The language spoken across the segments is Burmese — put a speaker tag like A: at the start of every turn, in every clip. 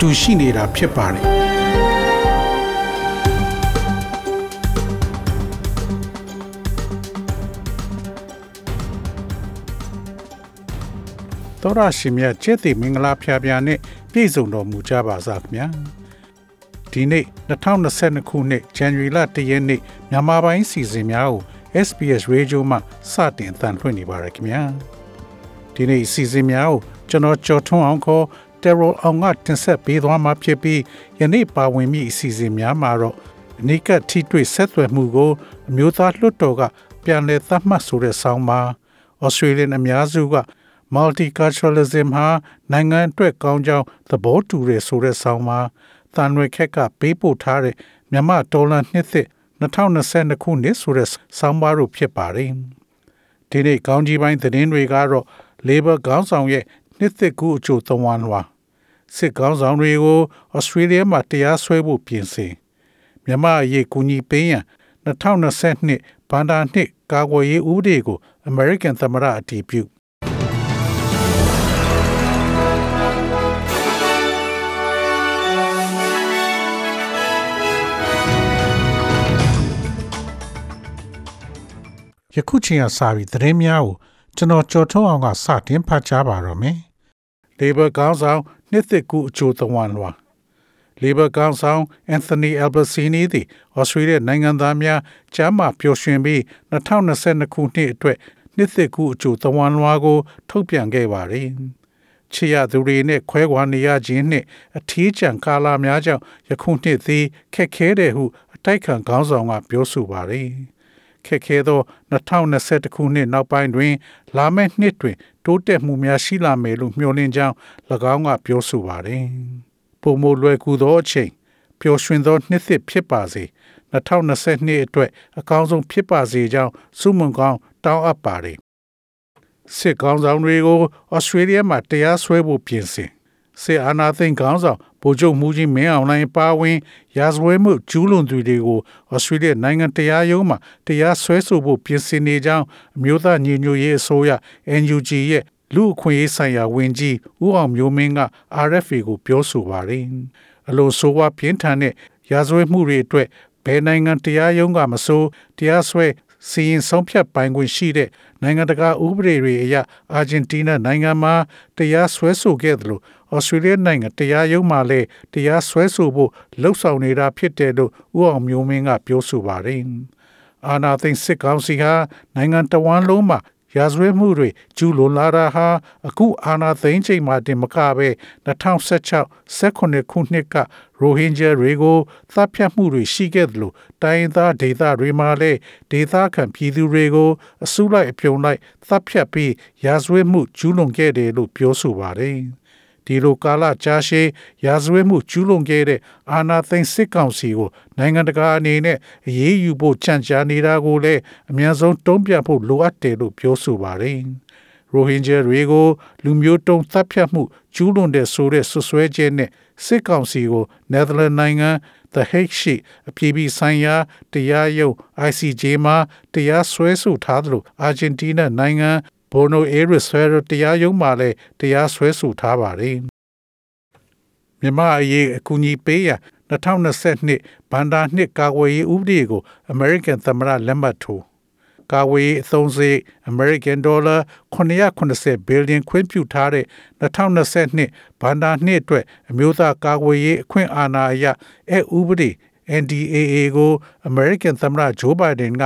A: တူရှိနေတာဖြစ်ပါတယ်တော်ရရှိမြတ်ကျက်တိမင်္ဂလာဖျားဖျားနဲ့ပြည့်စုံတော်မူကြပါစားခင်ဗျာဒီနေ့2022ခုနှစ်ဇန်နဝါရီလ1ရက်နေ့မြန်မာပိုင်းစီစဉ်များကို SBS Radio မှစတင်အသံလွှင့်နေပါရခင်ဗျာဒီနေ့စီစဉ်များကိုကျွန်တော်ကျော်ထွန်းအောင်ခေါ် တယ်ရိုအောင်ကတင်ဆက်ပေးသွားမှာဖြစ်ပြီးယနေ့ပါဝင်မိအစီအစဉ်များမှာတော့အနိကထိတွေ့ဆက်သွယ်မှုကိုအမျိုးသားလွှတ်တော်ကပြန်လည်သတ်မှတ်ဆိုတဲ့ဆောင်းပါဩစတြေးလျအများစုက multiculturalism ဟာနိုင်ငံအတွက်ကောင်းကြောင်းသဘောတူရဆိုတဲ့ဆောင်းပါတန်ရွယ်ခက်ကပေးပို့ထားတဲ့မြန်မာဒေါ်လာနှစ်သစ်2022ခုနှစ်ဆိုတဲ့ဆောင်းပါတို့ဖြစ်ပါတယ်ဒီနေ့ကောင်းကြီးပိုင်းသတင်းတွေကတော့ Labor ခေါင်းဆောင်ရဲ့နှစ်သစ်ကူအကျိုးသဝန်းဝါ စစ်ကောင်းဆောင်တွေကိုဩစတြေးလျမှာတရားစွဲဖို့ပြင်ဆင်မြန်မာအရေးကူညီပေးရန်2022ဘန်ဒါနှစ်ကာကွယ်ရေးဥပဒေကို American သမ္မတအတည်ပြုယခုချိန်ကစပြီးသတင်းများကိုကျွန်တော်ကြော်ထုတ်အောင်ကစတင်ဖတ်ကြားပါတော့မယ်။ Labor ကောင်းဆောင် နှစ်သက်ကူအချိုးသဝန်းလွာ Labor ကောင်းဆောင် Anthony Albanese သည်ဩစတြေးလျနိုင်ငံသားများကျမ်းမာပျော်ရွှင်ပြီး2022ခုနှစ်အတွက်နှစ်သက်ကူအချိုးသဝန်းလွာကို ထုတ်ပြန်ခဲ့ပါတယ်။ချီရသူတွေနဲ့ခွဲခွာနေရခြင်းနှင့်အထီးကျန်ကာလများကြောင့်ယခုနှစ်သည်ခက်ခဲတဲ့ဟုအတိုက်ခံခေါင်းဆောင်ကပြောဆိုပါတယ်။ ခက်ခဲသော2021ခုနှစ်နောက်ပိုင်းတွင် လာမယ့်နှစ်တွင် တိုးတက်မှုများရှိလာမယ်လို့မျှော်လင့်ကြောင်း၎င်းကပြောဆိုပါတယ်။ပုံမလွယ်ကူသောအချိန်ပျော်ရွှင်သောနှစ်သစ်ဖြစ်ပါစေ2022အတွက်အကောင်းဆုံးဖြစ်ပါစေကြောင်းဆုမွန်ကောင်းတောင်းအပ်ပါတယ်။စစ်ကောင်းဆောင်တွေကိုဩစတြေးလျမှာတရားစွဲဖို့ပြင်ဆင်စေအာနာသိန်းခေါင်းဆောင် ဗိုလ်ချုပ်မူကြီးမင်းအောင်လှိုင်ပါဝင်ရာဇဝဲမှုကျူးလွန်သူတွေကိုဩစတြေးလျနိုင်ငံတရားရုံးမှာတရားစွဲဆိုဖို့ပြင်ဆင်နေကြောင်းအမျိုးသားညီညွတ်ရေးအစိုးရ NUG ရဲ့လူအခွင့်အရေးဆိုင်ရာဝန်ကြီးဦးအောင်မျိုးမင်းက RFA ကိုပြောဆိုပါတယ်အလို့ဆိုဝါပြင်းထန်တဲ့ရာဇဝဲမှုတွေအတွက်ဘယ်နိုင်ငံတရားရုံးကမဆိုတရားစွဲစီရင်ဆုံးဖြတ်ပိုင်ခွင့်ရှိတဲ့နိုင်ငံတကာဥပဒေတွေအရအာဂျင်တီးနားနိုင်ငံမှာတရားစွဲဆိုခဲ့တယ်လို့ ဩစတြေးလျနိုင်ငံတရားရုံးမှလည်းတရားစွဲဆိုဖို့လှုံ့ဆော်နေတာဖြစ်တယ်လို့ဦးအောင်မျိုးမင်းကပြောဆိုပါတယ်။အာနာသိန်းစစ်ကောင်စီဟာနိုင်ငံတော်ဝန်လုံးမှာရာဇဝတ်မှုတွေကျူးလွန်လာတာဟာအခုအာဏာသိမ်းချိန်မှာတင်မကပဲ2016 18ခုနှစ်ကရိုဟင်ဂျာတွေကိုသတ်ဖြတ်မှုတွေရှိခဲ့တယ်လို့တိုင်းသားဒေသတွေမှာလည်းဒေသခံပြည်သူတွေကိုအစုလိုက်အပြုံလိုက်သတ်ဖြတ်ပြီးရာဇဝတ်မှုကျူးလွန်ခဲ့တယ်လို့ပြောဆိုပါတယ်။ ဒီလိုကာလကြာရှည်ရာဇဝတ်မှုကျူးလွန်ခဲ့တဲ့အာဏာသိမ်းစစ်ကောင်စီကိုနိုင်ငံတကာအနေနဲ့အရေးယူဖို့ကြံ့ကြာနေတာကိုလည်းအများဆုံးတုံ့ပြန်ဖို့လိုအပ်တယ်လို့ပြောဆိုပါတယ်။ရိုဟင်ဂျာတွေကိုလူမျိုးတုံးသတ်ဖြတ်မှုကျူးလွန်တဲ့ဆိုတဲ့ဆွဆွဲချက်နဲ့စစ်ကောင်စီကိုနယ်သာလန်နိုင်ငံ The Hague ရှိအပြည်ပြည်ဆိုင်ရာတရားရုံး ICJ မှာတရားစွဲဆိုထားသလိုအာဂျင်တီးနားနိုင်ငံ ဘိုနိုအေရစ်ဆွဲတရားရုံးမှလည်းတရားစွဲဆိုထားပါတယ်မြန်မာအရေးအကူအညီပေးရန်2022ဘန်ဒါနှစ်ကာကွယ်ရေးဥပဒေကို American သမ္မတလက်မှတ်ထိုးကာဝေးအသုံးစရိတ် American Dollar 980 billion ခွင့်ပြုထားတဲ့2022ဘန်ဒါနှစ်အတွက်အမျိုးသားကာကွယ်ရေးအခွင့်အာဏာအရအဲဥပဒေ NDAA ကို American သမ္မတဂျိုးဘိုင်ဒန်က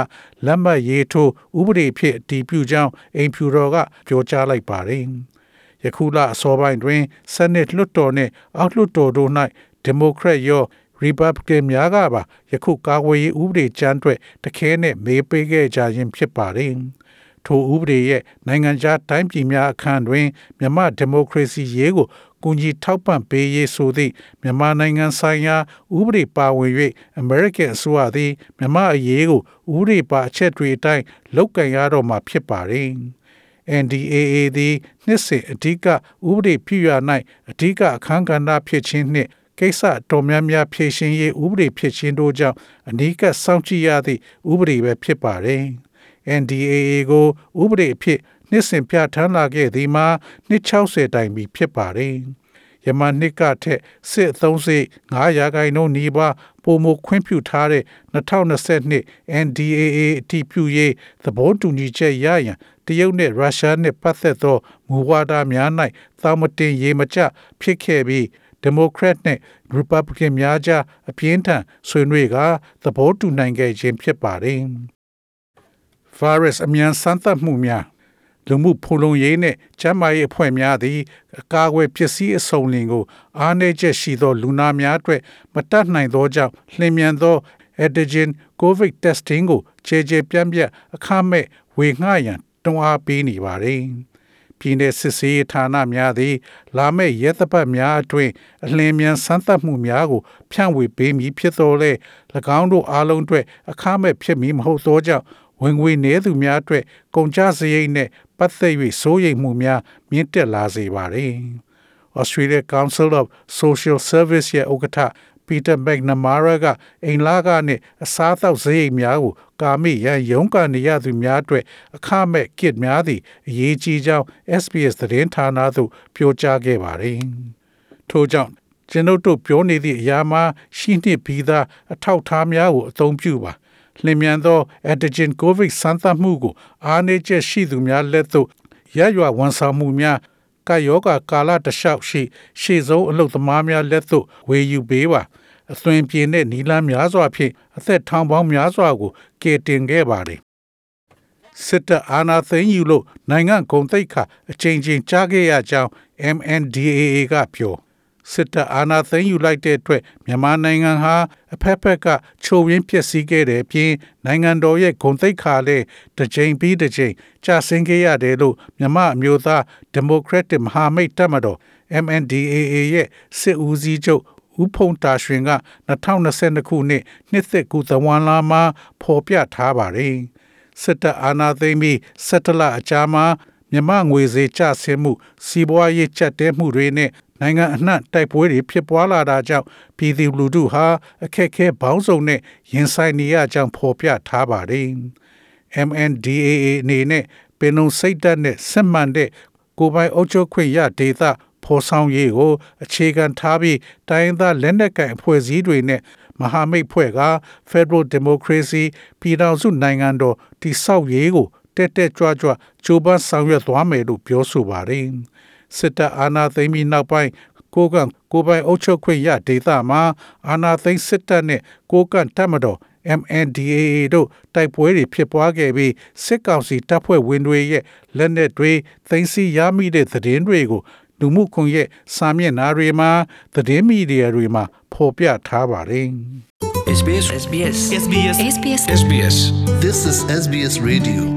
A: လက်မှတ်ရေးထိုးဥပဒေဖြစ်တည်ပြုကြောင်းအိမ်ဖြူတော်ကပြောကြားလိုက်ပါတယ်။ယခုလအစောပိုင်းတွင် Senate လွှတ်တော်နှင့်အောက်လွှတ်တော်တို့၌ Democrat ရော Republican များကပါယခုကာကွယ်ရေးဥပဒေကြမ်းအတွက်တခဲနဲ့မေးပေးခဲ့ကြခြင်းဖြစ်ပါတယ်။ထိုဥပဒေရဲ့နိုင်ငံခြားတိုင်းပြည်များအခန့်တွင်မြမဒီမိုကရေစီရေးကို ကူညီထောက်ပံ့ပေးရေးဆိုသည့်မြန်မာနိုင်ငံဆိုင်ရာဥပဒေပါဝင်၍ American အစိုးရသည်မြန်မာအရေးကိုဥပဒေပါအချက်တွေအတိုင်းလုပ်ကင်ရတော့မှာဖြစ်ပါတယ်။ NDAA သည်နှစ်စဉ်အဓိကဥပဒေပြုရ၌အဓိကအခန်းကဏ္ဍဖြစ်ခြင်းနှင့်ကိစ္စတော်များများဖြည့်ရှင်ရေးဥပဒေဖြစ်ခြင်းတို့ကြောင့်အနီးကပ်စောင့်ကြည့်ရသည့်ဥပဒေပဲဖြစ်ပါတယ်။ NDAA ကိုဥပဒေအဖြစ် နှစ်စဉ်ပြဋ္ဌာန်းလာခဲ့သည်မှာနှစ်60တိုင်ပြီဖြစ်ပါတယ်။ယမန်နှစ်ကထက်စစ်အသုံးစိတ်9ရာခိုင်နှုန်းနီးပါးပုံမခွင့်ပြုထားတဲ့2022 NDAA အတိပြုရေးသဘောတူညီချက်ရရန်တရုတ်နဲ့ရုရှားနဲ့ပတ်သက်သောမူဝါဒများ၌သာမတင်ရေမကျဖြစ်ခဲ့ပြီးဒီမိုကရက်နဲ့ရီပတ်ဘလစ်များကြားအပြင်းထန်ဆွေးနွေးကသဘောတူနိုင်ခဲ့ခြင်းဖြစ်ပါတယ်။ virus အမြန်စမ်းသပ်မှုများ လူမှုဖူလုံရေးနှင့်ကျန်းမာရေးအဖွဲ့များသည်အကာအကွယ်ပစ္စည်းအစုံလင်ကို အားနည်းချက်ရှိသော လူနာများအတွက်မတတ်နိုင်သောကြောင့်လျင်မြန်သော antigen covid testing ကိုခြေခြေပြန့်ပြန့်အခမဲ့ဝေငှရန်တွန်းအားပေးနေပါသည်ပြည်내စစ်ဆေးဌာနများသည် လာမယ့်ရက်သပတ်များအတွင်းအလင်းမြန်စမ်းသပ်မှုများကို ဖြန့်ဝေပေးမည်ဖြစ်သောလေ၎င်းတို့အားလုံးအတွက်အခမဲ့ဖြစ်မည်မဟုတ်သောကြောင့် ဝင်ငွေနည်းသူများအတွက်ကုန်ကျစရိတ်နှင့်ပတ်သက်၍စိုးရိမ်မှုများမြင့်တက်လာစေပါသည်။ Australia Council of Social Service ရဲ့ဥက္ကဋ္ဌပီတာမက်နမာရာကအိမ်လာကနဲ့အစားအသောက်စရိတ်များကိုကာမိရန်ရုန်းကန်နေရသူများအတွက်အခမဲ့ကစ်များသည့်အရေးကြီးကြောင်း SBS သတင်းဌာနသို့ပြောကြားခဲ့ပါတယ်။ထို့ကြောင့်ကျွန်ုပ်တို့ပြောနေသည့်အရာမှာရှိနှင့်ပြီးသားအထောက်အထားများကိုအသုံးပြုပါ လျင်မြန်သော antigen covid စမ်းသပ်မှုကိုအားနည်းချက်ရှိသူများလက်သို့ရရွာဝန်ဆောင်မှုများကာယောဂါကာလတလျှောက်ရှိ ရှေ့ဆုံးအလုသမားများလက်သို့ဝေယူပေးပါအသွင်ပြေတဲ့နီလန်းများစွာဖြင့်အသက်ထောင်ပေါင်းများစွာကိုကယ်တင်ခဲ့ပါတယ်စစ်တပ်အာဏာသိမ်းယူလို့နိုင်ငံဂုံတိတ်ခအချိန်ချင်းကြားခဲ့ရကြောင်း MNDAA ကပြော စစ်တပ်အာဏာသိမ်းယူလိုက်တဲ့အတွက်မြန်မာနိုင်ငံဟာအဖက်ဖက်ကချိုးရင်းပျက်စီးခဲ့တဲ့အပြင်နိုင်ငံတော်ရဲ့ဂုဏ်သိက္ခာလည်းတစ်ချိန်ပြီးတစ်ချိန်ကျဆင်းခဲ့ရတယ်လို့မြန်မာအမျိုးသားဒီမိုကရက်တစ်မဟာမိတ်တပ်မတော် MNDAA ရဲ့စစ်ဦးစီးချုပ်ဦးဖုံတာရွှင်က2022ခုနှစ်နှစ်သက်ကူသဝမ်လာမှာဖော်ပြထားပါတယ်စစ်တပ်အာဏာသိမ်းပြီးစက်တလအကြာမှာမြမငွေဈေးကျဆင်းမှုစီးပွားရေးကျပ်တဲမှုတွေနဲ့ နိုင်ငံအနှံ့တိုက်ပွဲတွေဖြစ်ပွားလာတာကြောင့်ပြည်သူလူထုဟာအခက်အခဲပေါင်းစုံနဲ့ရင်ဆိုင်နေရကြောင်းဖော်ပြထားပါတယ်။ MNDAA အနေနဲ့ပင်လုံစိတ်ဓာတ်နဲ့စစ်မှန်တဲ့ကိုပိုင်အုပ်ချုပ်ခွင့်ရဒေသဖော်ဆောင်ရေးကိုအခြေခံထားပြီးတိုင်းသားလက်နက်ကိုင်အဖွဲ့အစည်းတွေနဲ့မဟာမိတ်ဖွဲ့က Federal Democracy ပြည်ထောင်စုနိုင်ငံတော်တည်ဆောက်ရေးကိုတက်တက်ကြွကြွကြိုးပမ်းဆောင်ရွက်သွားမယ်လို့ပြောဆိုပါတယ်။ စစ်တပ်အာဏာသိမ်းပြီးနောက်ပိုင်းကိုကန့်ကိုပိုင်အုပ်ချုပ်ခွင့်ရဒေသမှာအာဏာသိမ်းစစ်တပ်နဲ့ကိုကန့်တပ်မတော် MNDAA တို့တိုက်ပွဲတွေဖြစ်ပွားခဲ့ပြီးစစ်ကောင်စီတပ်ဖွဲ့ဝင်တွေရဲ့လက်နက်တွေသိမ်းဆည်းရမိတဲ့သတင်းတွေကိုလူမှုကွန်ရက်စာမျက်နှာတွေမှာသတင်းမီဒီယာတွေမှာဖော်ပြထားပါတယ်။
B: SBS SBS SBS
C: SBS
B: SBS
D: This is SBS Radio.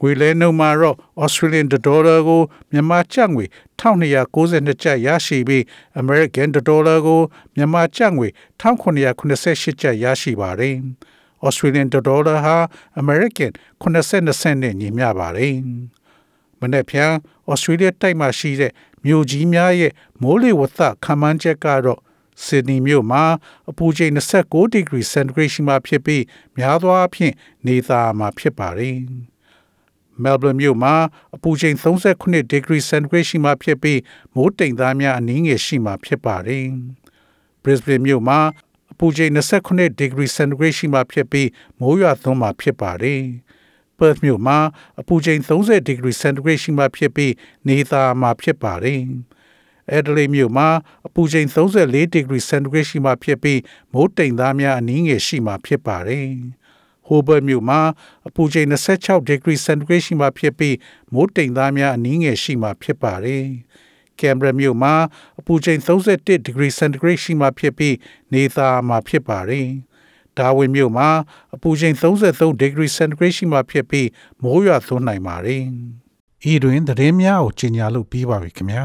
A: ငွေလဲနှုန်းမှာတော့ Australian dollar ကိုမြန်မာကျပ်ငွေ1292ကျပ်ရရှိပြီး American dollar ကိုမြန်မာကျပ်ငွေ1988ကျပ်ရရှိပါတယ်။ Australian dollar ဟာ American 82 cent နဲ့ညီမျှပါတယ်။မနေ့ဖြန် Australia တိုက်မှာရှိတဲ့မြို့ကြီးများရဲ့မိုးလေဝသခန့်မှန်းချက်ကတော့ဆစ်ဒနီမြို့မှာအပူချိန်29ဒီဂရီစင်တီဂရိတ်ရှိမှဖြစ်ပြီးများသောအားဖြင့်နေသားမှာဖြစ်ပါတယ်။ မဲလ်ဘန်မြို့မှာအပူချိန်39ဒီဂရီစင်တီဂရိတ်ရှိမှဖြစ်ပြီးမိုးတိမ်သားများအနည်းငယ်ရှိမှဖြစ်ပါတယ်။ Brisbane မြို့မှာအပူချိန်29ဒီဂရီစင်တီဂရိတ်ရှိမှဖြစ်ပြီးမိုးရွာသွန်းမှဖြစ်ပါတယ်။ Perth မြို့မှာအပူချိန်30ဒီဂရီစင်တီဂရိတ်ရှိမှဖြစ်ပြီးနေသားမှာဖြစ်ပါတယ်။ Adelaide မြို့မှာအပူချိန်34ဒီဂရီစင်တီဂရိတ်ရှိမှဖြစ်ပြီးမိုးတိမ်သားများအနည်းငယ်ရှိမှဖြစ်ပါတယ်။ Hobart မြို့မှာအပူချိန်26ဒီဂရီစင်တီဂရိတ်ရှိမှဖြစ်ပြီးမိုးတိမ်သားများအနည်းငယ်ရှိမှဖြစ်ပါတယ်။ Canberra မြို့မှာအပူချိန်31ဒီဂရီစင်တီဂရိတ်ရှိမှဖြစ်ပြီးနေသားမှာဖြစ်ပါတယ်။ Darwin မြို့မှာအပူချိန်33ဒီဂရီစင်တီဂရိတ်ရှိမှဖြစ်ပြီးမိုးရွာသွန်းနိုင်ပါတယ်။ဤတွင်သတင်းများကိုကြီးညာလို့ပြီးပါပြီခင်ဗျာ